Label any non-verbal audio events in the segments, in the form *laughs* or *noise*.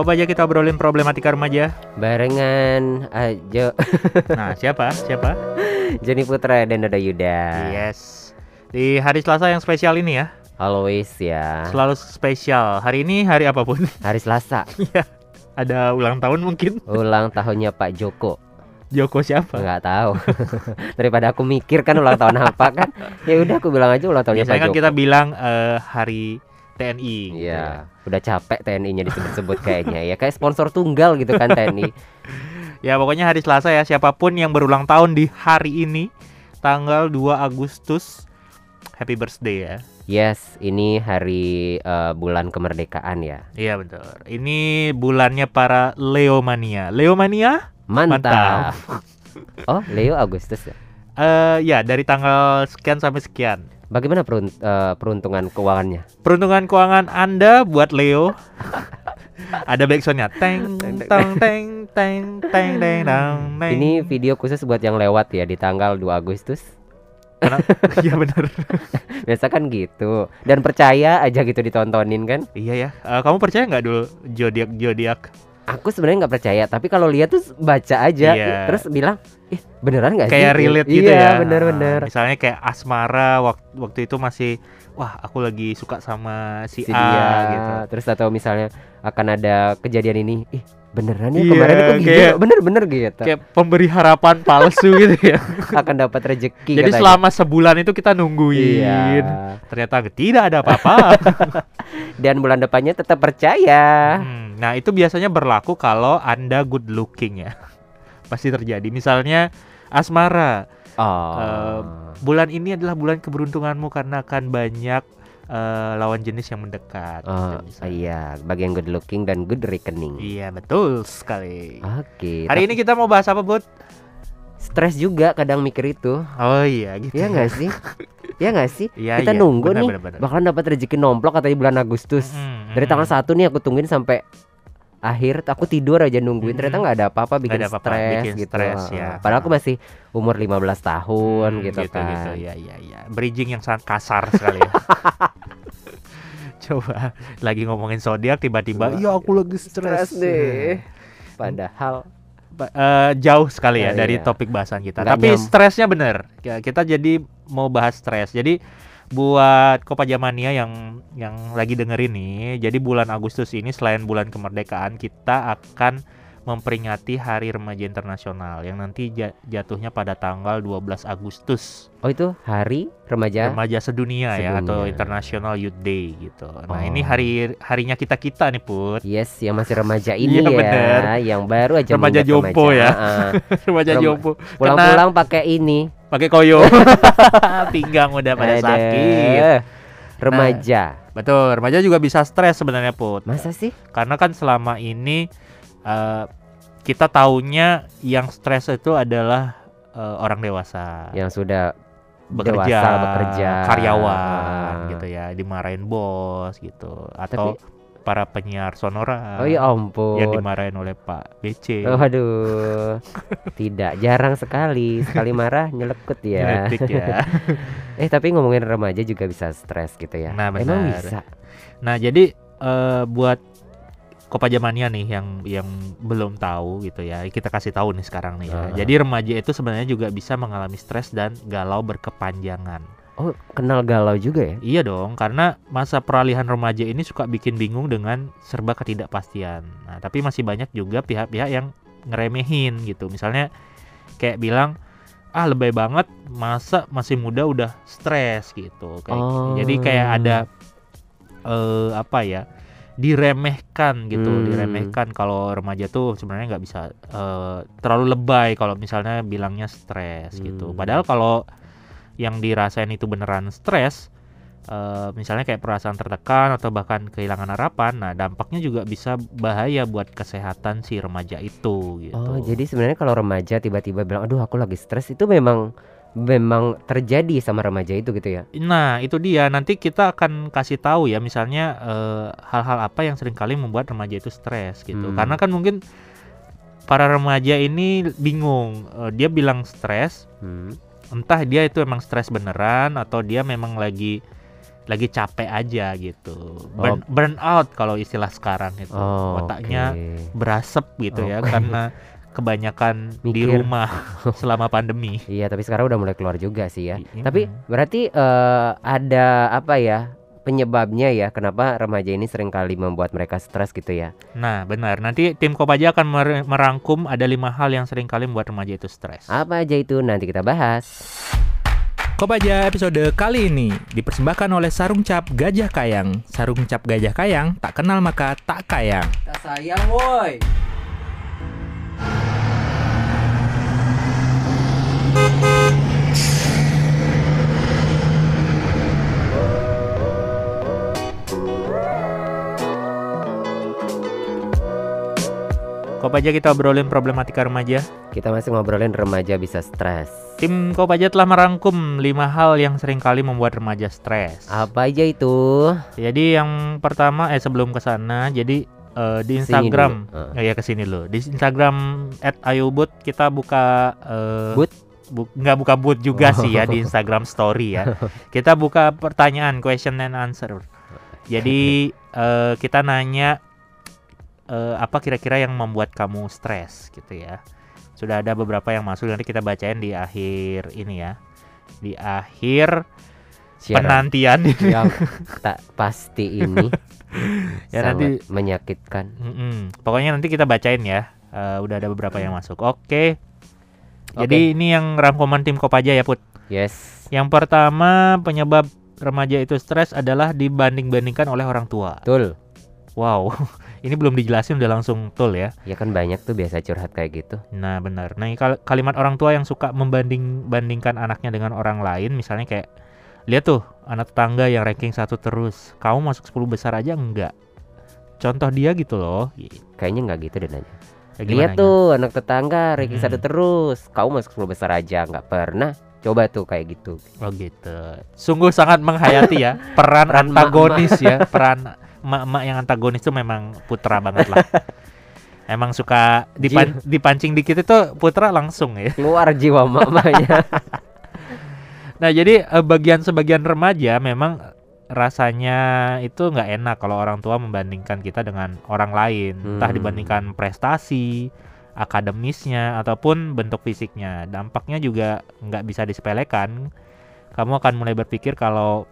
Apa aja kita obrolin problematika remaja? Barengan aja *laughs* Nah, siapa? Siapa? Joni Putra dan Dodo Yuda. Yes. Di hari Selasa yang spesial ini ya. Always ya. Selalu spesial. Hari ini hari apa pun. *laughs* Hari Selasa. Iya. Ada ulang tahun mungkin. Ulang tahunnya Pak Joko. Joko siapa? Nggak tahu. *laughs* Daripada aku mikir kan ulang tahun apa kan. Ya udah aku bilang aja ulang tahunnya Biasanya Pak kan Joko. kita bilang eh, hari TNI. gitu ya. Iya, udah capek TNI-nya disebut-sebut kayaknya ya. Kayak sponsor tunggal gitu kan TNI. *laughs* Ya pokoknya hari Selasa ya siapa pun yang berulang tahun di hari ini tanggal 2 Agustus Happy birthday ya. Yes, ini hari eh, bulan kemerdekaan ya. Iya betul. Ini bulannya para Leomania. Leomania? Mantap. Oh, Leo Agustus ya. Eh ya dari tanggal sekian sampai sekian. Bagaimana perunt uh, eh, peruntungan keuangannya? Peruntungan keuangan Anda buat Leo ada backsoundnya teng teng teng teng teng teng teng ini video khusus buat yang lewat ya di tanggal 2 Agustus *laughs* Iya benar. Biasa kan gitu. Dan percaya aja gitu ditontonin kan? Iya ya. Uh, kamu percaya nggak dulu jodiak jodiak? Aku sebenarnya nggak percaya, tapi kalau lihat tuh baca aja Iya. terus bilang, "Ih, beneran nggak sih?" Kayak relate gitu iya, ya. bener-bener. Nah, Misalnya kayak asmara waktu waktu itu masih wah aku lagi suka sama si, si A dia gitu. terus atau misalnya akan ada kejadian ini ih beneran ya Iya, kemarin kok gitu kayak- bener-bener gitu Kayak pemberi harapan palsu *laughs* gitu ya. akan dapat rezeki Jadi katanya. selama sebulan itu kita nungguin. iya Ternyata tidak ada apa-apa. *laughs* dan bulan depannya tetap percaya Hmm, nah, itu biasanya berlaku kalau Anda good looking ya. *laughs* Pasti terjadi. Misalnya asmara. oh Eh, Bulan ini adalah bulan keberuntunganmu karena akan banyak eh, lawan jenis yang mendekat. oh misalnya. iya bagi yang good looking dan good reckoning Iya, betul sekali. oke Hari ini kita mau bahas apa, Bud? stres juga kadang mikir itu Oh iya, gitu. ya nggak sih *laughs* ya nggak sih Iya, kita iya. nunggu Benar, nih benar, benar. bakalan dapat rezeki nomplok katanya bulan Agustus Mm-mm, dari tanggal satu nih aku tungguin sampai akhir aku tidur aja nungguin ternyata nggak ada apa-apa bikin ada apa-apa, stres bikin gitu stres, Heeh. ya. padahal aku masih umur 15 tahun Hmm, gitu, kan gitu. Ya, ya, ya. Bridging yang sangat kasar sekali ya. *laughs* Coba lagi ngomongin zodiak tiba-tiba, Wah, ya aku lagi stres stres deh padahal eh, jauh sekali ya Ya, dari iya. topik bahasan kita. Nggak Tapi nyam- stresnya bener. Kita jadi mau bahas stres. Jadi buat Kopajamania yang yang lagi dengerin nih, jadi bulan Agustus ini selain bulan kemerdekaan kita akan memperingati Hari Remaja Internasional yang nanti ja- jatuhnya pada tanggal 12 Agustus. oh itu hari remaja Remaja sedunia, ya atau Sedunia. International Youth Day gitu. Nah, Oh. ini hari harinya kita-kita nih, Put. yes yang masih remaja *laughs* ini Iya, ya bener. yang baru aja Remaja jompo remaja. ya. Heeh. *laughs* Remaja Rem- jompo. pulang-pulang pakai ini pakai koyo *laughs* pinggang udah pada Aduh. sakit remaja betul remaja juga bisa stres sebenarnya put masa sih karena kan selama ini eh, kita taunya yang stres itu adalah eh, orang dewasa yang sudah bekerja dewasa, bekerja. karyawan Ah. gitu ya dimarahin bos gitu atau para penyiar sonora oh ya ampun yang dimarahin oleh Pak BC Oh, aduh, *laughs* tidak jarang sekali sekali marah nyelekut ya. Nyeletik ya. *laughs* eh tapi ngomongin remaja juga bisa stres gitu ya. Nah, Emang bisa. Nah, jadi eh, buat Kopajamania nih yang yang belum tahu gitu ya. Kita kasih tahu nih sekarang nih ya. Ah. Jadi remaja itu sebenarnya juga bisa mengalami stres dan galau berkepanjangan. Oh kenal galau juga ya? Iya dong, karena masa peralihan remaja ini suka bikin bingung dengan serba ketidakpastian. Nah, tapi masih banyak juga pihak-pihak yang ngeremehin gitu. Misalnya kayak bilang ah lebay banget masa masih muda udah stres gitu. Kayak Oh. jadi kayak ada eh apa ya? Diremehkan gitu, Hmm. diremehkan kalau remaja tuh sebenarnya nggak bisa eh, terlalu lebay kalau misalnya bilangnya stres gitu. Hmm. Padahal kalau yang dirasain itu beneran stres, eh, misalnya kayak perasaan tertekan atau bahkan kehilangan harapan, nah dampaknya juga bisa bahaya buat kesehatan si remaja itu gitu. Oh jadi sebenarnya kalau remaja tiba-tiba bilang, aduh aku lagi stres itu memang memang terjadi sama remaja itu gitu ya? Nah, itu dia. Nanti kita akan kasih tahu ya, misalnya eh, hal-hal apa yang sering kali membuat remaja itu stres gitu. Hmm. Karena kan mungkin para remaja ini bingung. Eh, dia bilang stres, Hmm. entah dia itu emang stres beneran atau dia memang lagi lagi capek aja gitu. Burn, burn out kalau istilah sekarang itu. Oh, Otaknya oke. berasap gitu ya Oh. karena *laughs* kebanyakan di Mikir. rumah *laughs* selama pandemi. Iya, tapi sekarang udah mulai keluar juga sih ya. I- Tapi berarti eh, ada apa ya penyebabnya ya kenapa remaja ini sering kali membuat mereka stres gitu ya? Nah, benar. Nanti tim Kopaja akan mer- merangkum ada lima hal yang sering kali membuat remaja itu stres. Apa aja itu nanti kita bahas. Kopaja episode kali ini dipersembahkan oleh Sarung Cap Gajah Kayang. Sarung Cap Gajah Kayang tak kenal maka tak kayang. Tak sayang woi. Kopaja kita obrolin problematika remaja. Kita masih ngobrolin remaja bisa stres. Tim Kopaja telah merangkum lima hal yang sering kali membuat remaja stres. Apa aja itu? Jadi yang pertama eh sebelum ke sana jadi eh, di Instagram dulu. Oh ya ke sini dulu. Di Instagram @ayubut kita buka eh, Boot? Bu- nggak buka boot juga sih ya di Instagram story ya. *laughs* Kita buka pertanyaan question and answer. Jadi eh, kita nanya eh, apa kira-kira yang membuat kamu stres gitu ya. Sudah ada beberapa yang masuk nanti kita bacain di akhir ini ya. Di akhir Siaran penantian *laughs* yang *laughs* tak pasti ini Ya, sangat nanti- menyakitkan. Mm-mm. Pokoknya nanti kita bacain ya. Eh, udah ada beberapa yang masuk. Oke. Jadi ini yang rangkuman tim Kopaja ya Put. Yes, Yang pertama penyebab remaja itu stres adalah dibanding-bandingkan oleh orang tua. betul. Wow, *laughs* ini belum dijelasin udah langsung tul ya. Ya kan banyak tuh biasa curhat kayak gitu. Nah benar. Nah kal- kalimat orang tua yang suka membanding-bandingkan anaknya dengan orang lain, misalnya kayak lihat tuh anak tetangga yang ranking satu terus, kamu masuk 10 besar aja enggak. Contoh dia gitu loh. Kayaknya nggak gitu deh nanya. Lihat tuh anak tetangga ranking Mm-mm. satu terus. Kamu masuk 10 besar aja nggak pernah. Coba tuh kayak gitu. Oh gitu. Sungguh sangat menghayati ya *laughs* peran, Peran antagonis ya, peran emak-emak yang antagonis itu memang putra banget lah. *laughs* Emang suka dipan- dipancing dikit itu putra langsung ya. Keluar jiwa mamanya. *laughs* Nah jadi eh, bagian sebagian remaja memang rasanya itu nggak enak kalau orang tua membandingkan kita dengan orang lain, entah Hmm. dibandingkan prestasi, akademisnya ataupun bentuk fisiknya. Dampaknya juga nggak bisa disepelekan. Kamu akan mulai berpikir kalau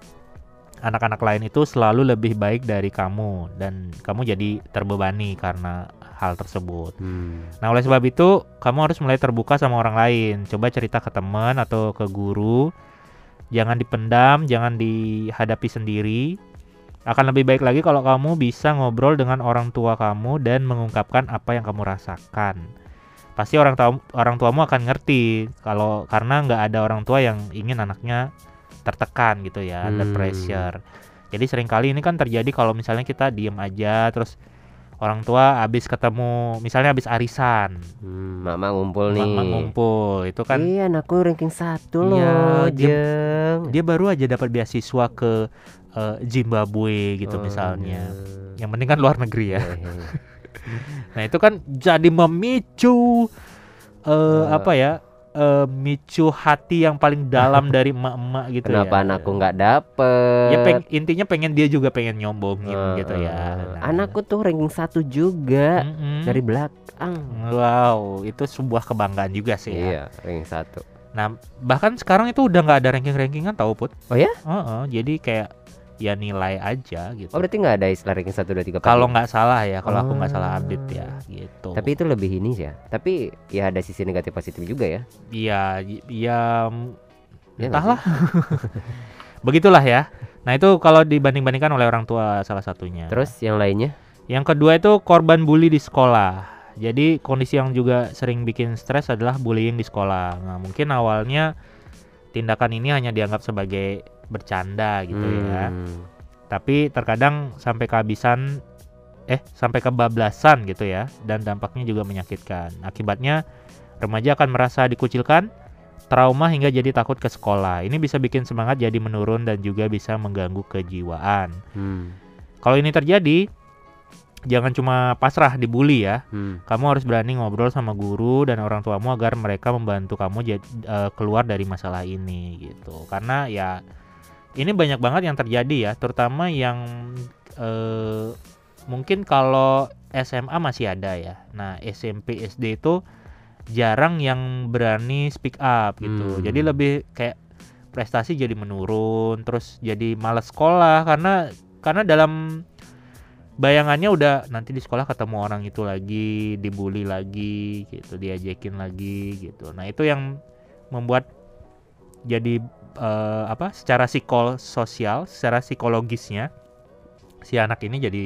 anak-anak lain itu selalu lebih baik dari kamu dan kamu jadi terbebani karena hal tersebut. Hmm. Nah, oleh sebab itu, kamu harus mulai terbuka sama orang lain. Coba cerita ke teman atau ke guru. Jangan dipendam, jangan dihadapi sendiri. Akan lebih baik lagi kalau kamu bisa ngobrol dengan orang tua kamu dan mengungkapkan apa yang kamu rasakan. Pasti orang tua orang tuamu akan ngerti kalau karena nggak ada orang tua yang ingin anaknya tertekan gitu ya, under Hmm. pressure. Jadi sering kali ini kan terjadi kalau misalnya kita diem aja terus orang tua habis ketemu misalnya habis arisan Hmm, mama ngumpul nih. mak ngumpul itu kan Iya, anakku ranking satu Iya, loh, dia- Jeng. dia baru aja dapat beasiswa ke eh, Zimbabwe gitu Oh, misalnya iya. yang penting kan luar negeri ya Hehehe. *laughs* nah itu kan jadi memicu eh Eh. apa ya eh, micu hati yang paling dalam *laughs* dari emak-emak gitu Kenapa ya anakku nggak dapet? ya peng- intinya pengen dia juga pengen nyombongin Eh, gitu ya eh, Nah, Anakku tuh ranking satu juga mm-mm. dari belakang. wow itu sebuah kebanggaan juga sih ya Iya, ranking satu. Nah, bahkan sekarang itu udah nggak ada ranking-rankingan tahu put. Oh ya? Heeh, jadi kayak ya nilai aja gitu. Oh berarti nggak ada istilah ranking satu dua tiga. kalau lima? nggak salah ya, kalau aku nggak salah Ah. update ya, gitu. Tapi itu lebih ini sih ya. Tapi ya ada sisi negatif positif juga ya. iya, y- ya, Ya entahlah. *laughs* Begitulah ya. Nah itu kalau dibanding-bandingkan oleh orang tua salah satunya. Terus yang lainnya? Yang kedua itu korban bully di sekolah. Jadi kondisi yang juga sering bikin stres adalah bullying di sekolah. Nah mungkin awalnya tindakan ini hanya dianggap sebagai bercanda gitu ya. Hmm, Tapi terkadang sampai kehabisan eh sampai kebablasan gitu ya dan dampaknya juga menyakitkan. Akibatnya remaja akan merasa dikucilkan, trauma hingga jadi takut ke sekolah. Ini bisa bikin semangat jadi menurun dan juga bisa mengganggu kejiwaan. hmm, Kalau ini terjadi, jangan cuma pasrah dibully ya. hmm. Kamu harus berani ngobrol sama guru dan orang tuamu agar mereka membantu kamu jad- eh, keluar dari masalah ini gitu. Karena ya ini banyak banget yang terjadi ya, terutama yang eh, mungkin kalau SMA masih ada ya. Nah, SMP SD itu jarang yang berani speak up gitu. Hmm. Jadi lebih kayak prestasi jadi menurun, terus jadi malas sekolah karena karena dalam bayangannya udah nanti di sekolah ketemu orang itu lagi, dibully lagi gitu, diajakin lagi gitu. Nah, itu yang membuat jadi eh, apa? secara psikososial, secara psikologisnya si anak ini jadi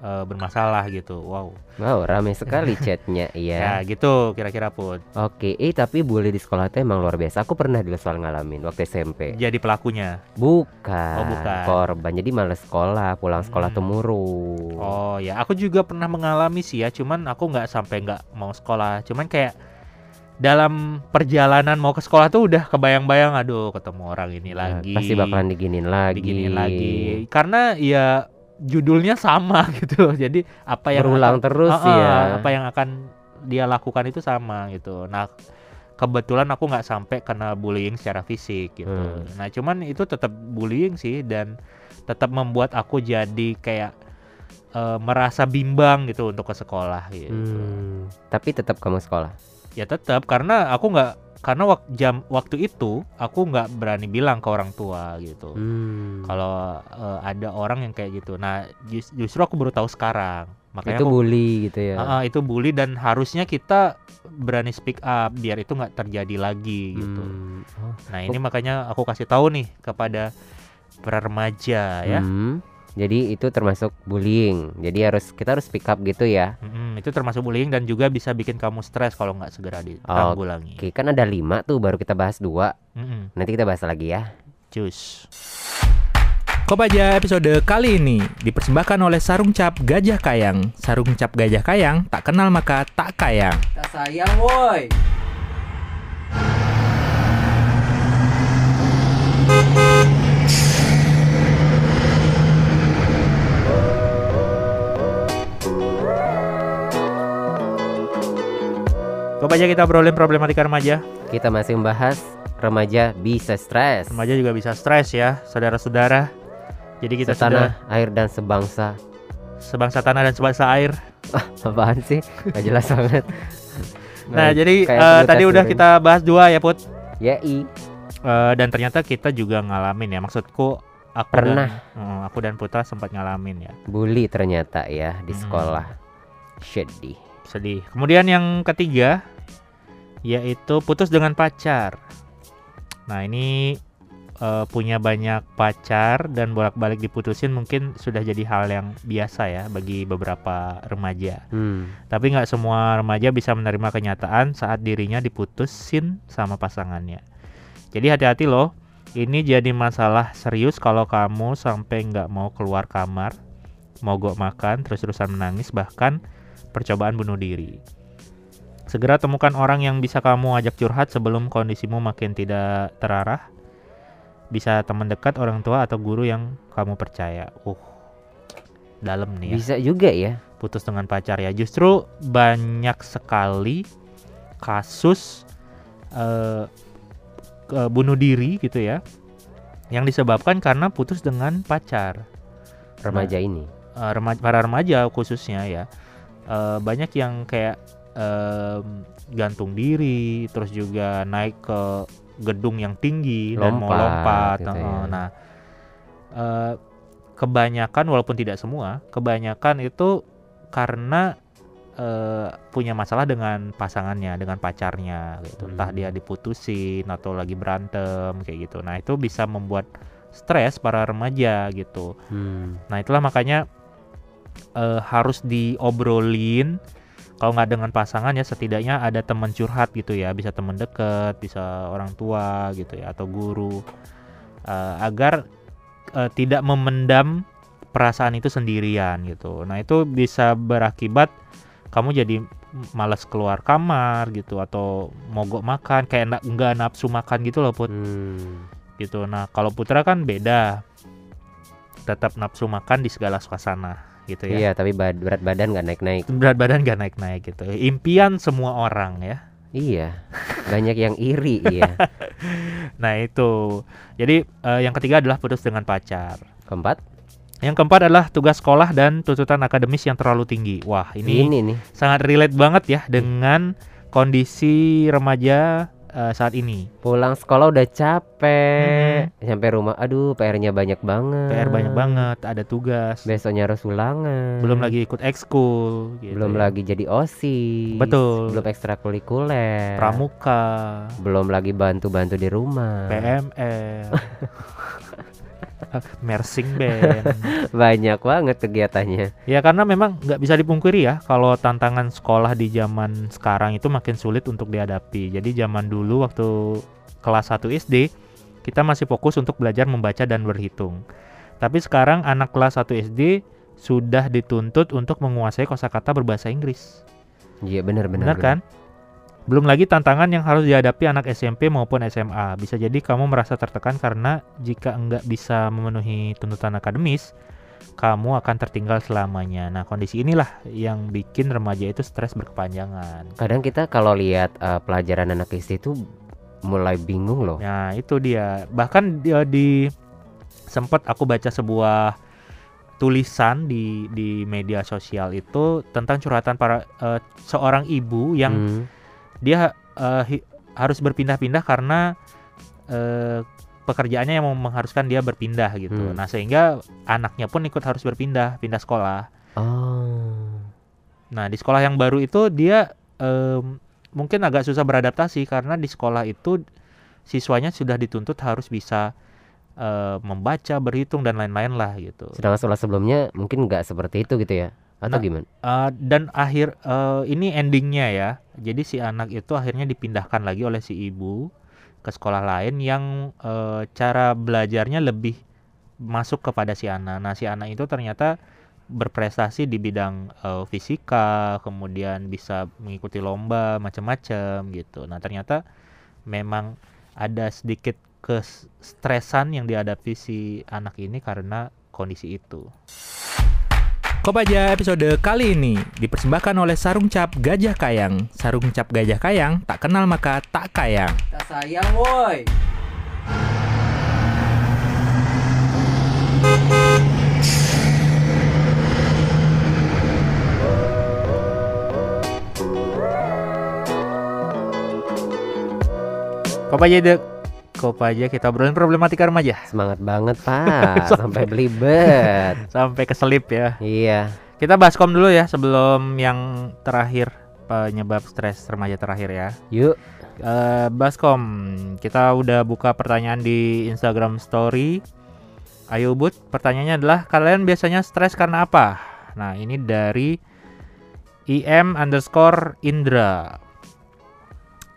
eh, bermasalah gitu. Wow. Wow, ramai sekali *laughs* chatnya Ya, iya. gitu kira-kira pun. Oke, eh tapi bully di sekolah itu emang luar biasa. Aku pernah dulu soal ngalamin waktu SMP. Jadi pelakunya. Bukan, Oh, bukan. korban. Jadi males sekolah, pulang sekolah Hmm. tuh murung. Oh ya, aku juga pernah mengalami sih ya, cuman aku nggak sampai nggak mau sekolah, cuman kayak dalam perjalanan mau ke sekolah tuh udah kebayang-bayang, aduh ketemu orang ini Nah, lagi, Pasti bakalan diginin lagi. diginiin lagi, karena ya judulnya sama *laughs* gitu, jadi apa yang Berulang akan- terus ah, ya. apa yang akan dia lakukan itu sama gitu. Nah kebetulan aku nggak sampai kena bullying secara fisik gitu. Hmm. Nah cuman itu tetap bullying sih dan tetap membuat aku jadi kayak eh, merasa bimbang gitu untuk ke sekolah gitu. Hmm, tapi tetap kamu sekolah. Ya tetap karena aku nggak karena wak, jam waktu itu aku nggak berani bilang ke orang tua gitu. Hmm. Kalau eh, ada orang yang kayak gitu. Nah jus- justru aku baru tahu sekarang. Makanya itu aku bully gitu ya. Ah, itu bully dan harusnya kita berani speak up biar itu nggak terjadi lagi gitu. Hmm. Oh, Nah ini makanya aku kasih tahu nih kepada para remaja ya. hmm. Jadi itu termasuk bullying. Jadi harus kita harus speak up gitu ya. Mm-mm, itu termasuk bullying dan juga bisa bikin kamu stres kalau nggak segera ditanggulangi. Oke, kan ada lima tuh baru kita bahas dua. Mm-mm, Nanti kita bahas lagi ya. cus. Kopaja episode kali ini dipersembahkan oleh Sarung Cap Gajah Kayang. Sarung Cap Gajah Kayang tak kenal maka tak kayang. Tak sayang woi. Coba aja kita obrolin problematika remaja. Kita masih membahas remaja bisa stres. Remaja juga bisa stres ya, saudara-saudara. Jadi kita Setanah, air dan sebangsa. sudah sebangsa tanah dan sebangsa air. *laughs* Apaan sih? Gak jelas banget. *laughs* Nah, jadi kayak eh, perlu tadi udah kita bahas dua ya, Put. Ya i. Eh, dan ternyata kita juga ngalamin ya. Maksudku aku Pernah. dan, eh, aku dan Putra sempat ngalamin ya. Bully ternyata ya di Hmm. sekolah. Sedih. Sedih. Kemudian yang ketiga yaitu putus dengan pacar. Nah, ini eh, punya banyak pacar dan bolak-balik diputusin mungkin sudah jadi hal yang biasa ya bagi beberapa remaja. Hmm. Tapi nggak semua remaja bisa menerima kenyataan saat dirinya diputusin sama pasangannya. Jadi hati-hati loh. Ini jadi masalah serius kalau kamu sampai nggak mau keluar kamar, mogok makan, terus-terusan menangis, bahkan percobaan bunuh diri. Segera temukan orang yang bisa kamu ajak curhat sebelum kondisimu makin tidak terarah. Bisa teman dekat, orang tua, atau guru yang kamu percaya. Uh, dalam nih ya Bisa juga ya. putus dengan pacar ya. Justru banyak sekali kasus eh, ke- bunuh diri gitu ya, yang disebabkan karena putus dengan pacar. Remaja ini. Eh, remaja, para remaja khususnya ya, Eh, banyak yang kayak em, gantung diri, terus juga naik ke gedung yang tinggi dan mau Lompat lompat. gitu ya. Nah, eh, kebanyakan walaupun tidak semua, kebanyakan itu karena eh, punya masalah dengan pasangannya, dengan pacarnya gitu. Entah Hmm. dia diputusin atau lagi berantem kayak gitu. Nah, itu bisa membuat stres para remaja gitu. Hmm. Nah, itulah makanya eh, harus diobrolin kalau nggak dengan pasangan ya setidaknya ada teman curhat gitu ya, bisa teman deket, bisa orang tua gitu ya atau guru Eh, agar eh, tidak memendam perasaan itu sendirian gitu. Nah, itu bisa berakibat kamu jadi malas keluar kamar gitu atau mogok makan kayak nggak nafsu makan gitu loh Put Hmm. gitu. Nah, kalau Putra kan beda. Tetap nafsu makan di segala suasana gitu ya. Iya, tapi bad- berat badan nggak naik-naik. Berat badan gak naik-naik gitu. Impian semua orang ya. Iya. Banyak yang iri, iya. *laughs* nah itu. Jadi eh, yang ketiga adalah putus dengan pacar. Keempat, Yang keempat adalah tugas sekolah dan tuntutan akademis yang terlalu tinggi. Wah, ini, ini nih. sangat relate banget ya dengan kondisi remaja eh, saat ini. Pulang sekolah udah capek, sampai rumah, aduh PR-nya banyak banget. PR banyak banget, ada tugas. Besoknya harus ulangan. Belum lagi ikut ekskul gitu belum ya. lagi jadi OSIS. Betul. Belum ekstrakurikuler. pramuka, Belum lagi bantu-bantu di rumah. PMR. *laughs* *laughs* Mersing band. *laughs* Banyak banget kegiatannya. Ya karena memang nggak bisa dipungkiri ya kalau tantangan sekolah di zaman sekarang itu makin sulit untuk dihadapi. Jadi zaman dulu waktu kelas 1 SD kita masih fokus untuk belajar membaca dan berhitung. Tapi sekarang anak kelas 1 SD sudah dituntut untuk menguasai kosakata berbahasa Inggris. Iya benar benar. Benar kan? Belum lagi tantangan yang harus dihadapi anak SMP maupun SMA. Bisa jadi kamu merasa tertekan karena jika enggak bisa memenuhi tuntutan akademis, kamu akan tertinggal selamanya. Nah, kondisi inilah yang bikin remaja itu stres berkepanjangan. Kadang kita kalau lihat eh, pelajaran anak SD itu mulai bingung loh. Nah, itu dia. Bahkan dia di sempat aku baca sebuah tulisan di di media sosial itu tentang curhatan para eh, seorang ibu yang Hmm. Dia eh, hi- harus berpindah-pindah karena eh, pekerjaannya yang mengharuskan dia berpindah gitu. Hmm. Nah, sehingga anaknya pun ikut harus berpindah, pindah sekolah. Oh. Nah, di sekolah yang baru itu dia em, mungkin agak susah beradaptasi karena di sekolah itu siswanya sudah dituntut harus bisa eh, membaca, berhitung dan lain-lain lah gitu. Sedangkan sekolah sebelumnya mungkin nggak seperti itu gitu ya? Atau Nah, gimana? Eh, dan akhir eh, ini endingnya ya. Jadi si anak itu akhirnya dipindahkan lagi oleh si ibu ke sekolah lain yang eh, cara belajarnya lebih masuk kepada si anak. Nah, si anak itu ternyata berprestasi di bidang eh, fisika, kemudian bisa mengikuti lomba macam-macam gitu. Nah, ternyata memang ada sedikit kestresan yang dihadapi si anak ini karena kondisi itu. Kopaja episode kali ini dipersembahkan oleh Sarung Cap Gajah Kayang. Sarung Cap Gajah Kayang tak kenal maka tak kayang. Tak sayang woi. Kopaja dek, Kopaja kita obrolin problematika remaja Semangat banget pak, *laughs* sampai belibet. sampai keselip ya. Iya. Kita baskom dulu ya sebelum yang terakhir penyebab stres remaja terakhir ya. Yuk. Eh, baskom, kita udah buka pertanyaan di Instagram Story. Ayo Bud, pertanyaannya adalah kalian biasanya stres karena apa? Nah ini dari im underscore Indra.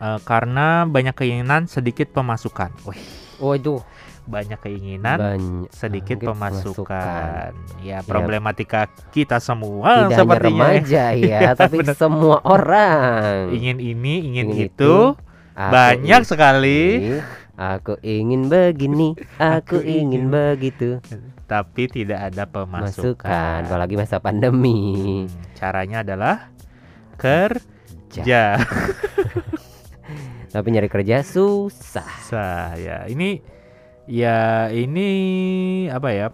Eh, karena banyak keinginan sedikit pemasukan. Wih, Waduh. banyak keinginan Banyak sedikit sedikit pemasukan. Ya, problematika kita semua Tidak hanya sepertinya. ya. remaja *laughs* ya, tapi semua orang. Ingin ini, ingin, Ingin itu, Aku banyak ingin- sekali, Aku ingin begini, *laughs* aku ingin- begitu. tapi tidak ada Masukan, pemasukan. apalagi masa pandemi. Hmm, caranya adalah kerja. *laughs* Tapi nyari kerja susah. Saya ini ya ini apa ya?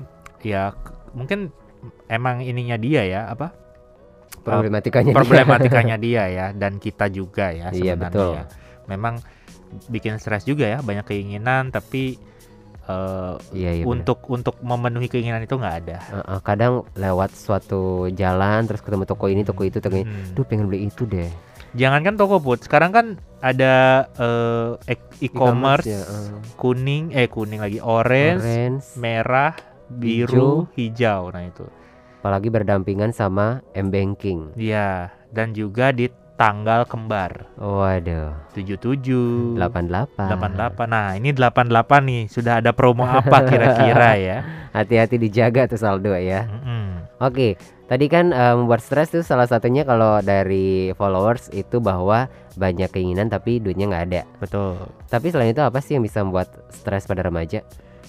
Ya mungkin emang ininya dia ya, apa? Problematikanya. dia. problematikanya *laughs* dia ya dan kita juga ya Iya, sebenarnya betul. ya. Memang bikin stres juga ya, banyak keinginan tapi eh, Iya, iya. untuk untuk memenuhi keinginan itu nggak ada. Kadang lewat suatu jalan terus ketemu toko ini, toko itu, toko ini. Hmm. Duh pengen beli itu deh. Jangankan toko put, sekarang kan ada e- e-commerce ya, eh. kuning eh kuning lagi orange, Orange, merah, biru, hijau. Nah itu. apalagi berdampingan sama m-banking. Iya, dan juga di tanggal kembar Waduh, 77 88. 88. Nah, ini 88 nih. Sudah ada promo apa kira-kira ya? *laughs* Hati-hati dijaga tuh saldo ya. Mm-mm. Oke, tadi kan eh, membuat stres tuh salah satunya kalau dari followers itu bahwa banyak keinginan tapi duitnya nggak ada. Betul. Tapi selain itu apa sih yang bisa membuat stres pada remaja?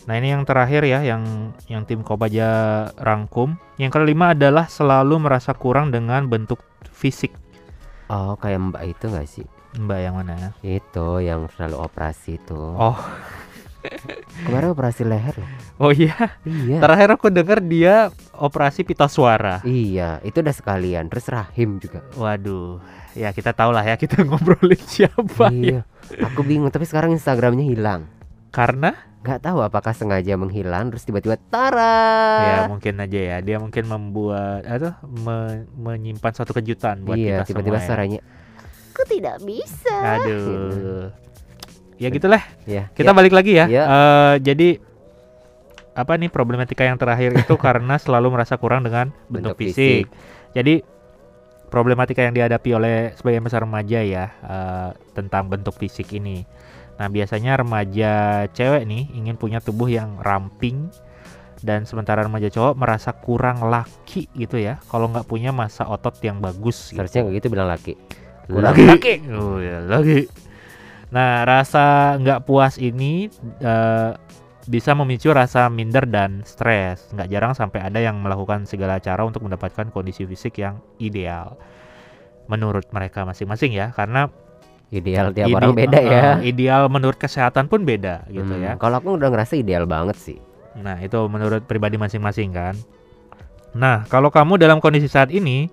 Nah, ini yang terakhir ya yang yang tim Kobaja rangkum. Yang kelima adalah selalu merasa kurang dengan bentuk fisik. Oh, kayak Mbak itu nggak sih? Mbak yang mana? Itu yang selalu operasi itu. Oh, Kemarin operasi leher loh. oh iya. Iya. Terakhir aku dengar dia operasi pita suara. Iya, itu udah sekalian. Terus rahim juga. Waduh, ya kita tahu lah ya kita *laughs* ngobrolin siapa ya. Iya. Aku bingung, tapi sekarang Instagramnya hilang. Karena Nggak tahu apakah sengaja menghilang terus tiba-tiba tara. ya mungkin aja ya dia mungkin membuat atau me- menyimpan suatu kejutan buat iya, kita tiba-tiba semua ya. suaranya. Aku tidak bisa. Aduh. Ya gitulah. Ya, Kita ya. balik lagi ya. Ya. Eh, jadi apa nih problematika yang terakhir itu *laughs* karena selalu merasa kurang dengan bentuk, Bentuk fisik. Jadi problematika yang dihadapi oleh sebagian besar remaja ya eh, tentang bentuk fisik ini. Nah biasanya remaja cewek nih ingin punya tubuh yang ramping dan sementara remaja cowok merasa kurang laki gitu ya kalau nggak punya masa otot yang bagus. gitu. Seharusnya kayak gitu bilang laki. Kurang Laki. Oh ya lagi. Nah rasa nggak puas ini eh, bisa memicu rasa minder dan stres. Nggak jarang sampai ada yang melakukan segala cara untuk mendapatkan kondisi fisik yang ideal. Menurut mereka masing-masing ya, karena Ideal tiap ide- orang beda eh, ya. ideal menurut kesehatan pun beda gitu Hmm, ya. Kalau aku udah ngerasa ideal banget sih. Nah, itu menurut pribadi masing-masing kan. Nah, kalau kamu dalam kondisi saat ini,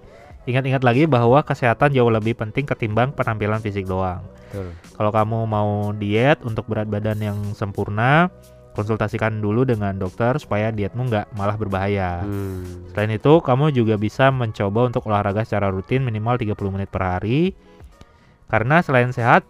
ingat-ingat lagi bahwa kesehatan jauh lebih penting ketimbang penampilan fisik doang. Betul. Kalau kamu mau diet untuk berat badan yang sempurna, konsultasikan dulu dengan dokter supaya dietmu nggak malah berbahaya. Hmm. Selain itu, kamu juga bisa mencoba untuk olahraga secara rutin minimal 30 menit per hari. Karena selain sehat,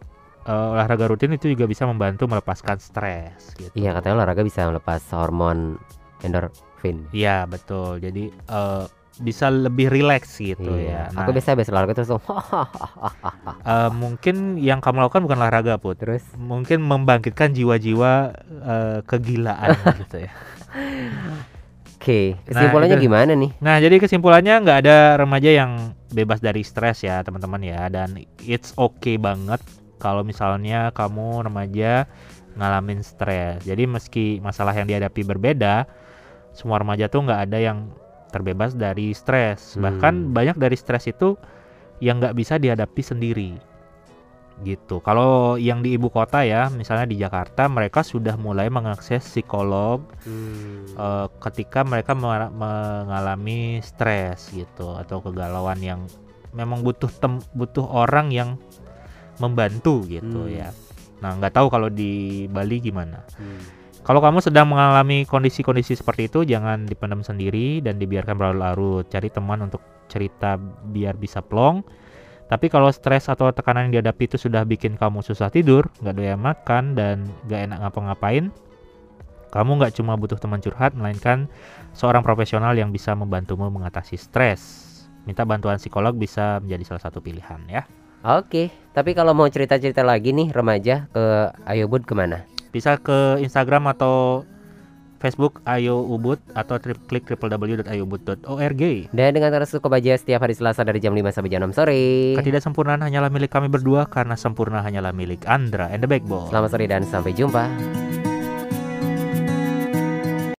eh, olahraga rutin itu juga bisa membantu melepaskan stres gitu. Iya katanya olahraga bisa melepas hormon endorfin. Iya betul. Jadi eh, bisa lebih rileks gitu ya. Iya. Nah, Aku biasa habis olahraga terus *laughs* eh, mungkin yang kamu lakukan bukan olahraga put. terus Mungkin membangkitkan jiwa-jiwa eh, kegilaan *laughs* gitu ya. Oke, kesimpulannya itu. gimana nih? Nah jadi kesimpulannya nggak ada remaja yang bebas dari stres ya teman-teman ya. Dan it's okay banget kalau misalnya kamu remaja ngalamin stres. Jadi meski masalah yang dihadapi berbeda, semua remaja tuh nggak ada yang terbebas dari stres. Bahkan Hmm. banyak dari stres itu yang nggak bisa dihadapi sendiri. Gitu. Kalau yang di ibu kota ya, misalnya di Jakarta, mereka sudah mulai mengakses psikolog eh, ketika mereka mengalami stres gitu atau kegalauan yang memang butuh tem butuh orang yang membantu gitu Hmm. ya. Nah nggak tahu kalau di Bali gimana. Hmm. Kalau kamu sedang mengalami kondisi-kondisi seperti itu, jangan dipendam sendiri dan dibiarkan berlarut-larut. Cari teman untuk cerita biar bisa plong. Tapi kalau stres atau tekanan yang dihadapi itu sudah bikin kamu susah tidur, nggak doyan makan, dan nggak enak ngapa-ngapain, kamu nggak cuma butuh teman curhat, melainkan seorang profesional yang bisa membantumu mengatasi stres. Minta bantuan psikolog bisa menjadi salah satu pilihan ya. Oke, tapi kalau mau cerita-cerita lagi nih remaja ke Ayobud ke mana? Bisa ke Instagram atau Facebook Ayo Ubud atau tri- klik www.ayobud.org. Dan dengan terus cukup aja setiap hari Selasa dari jam 5 sampai jam 6 sore. Ketidaksempurnaan hanyalah milik kami berdua karena sempurna hanyalah milik Andra and the Backbone. Selamat sore dan sampai jumpa.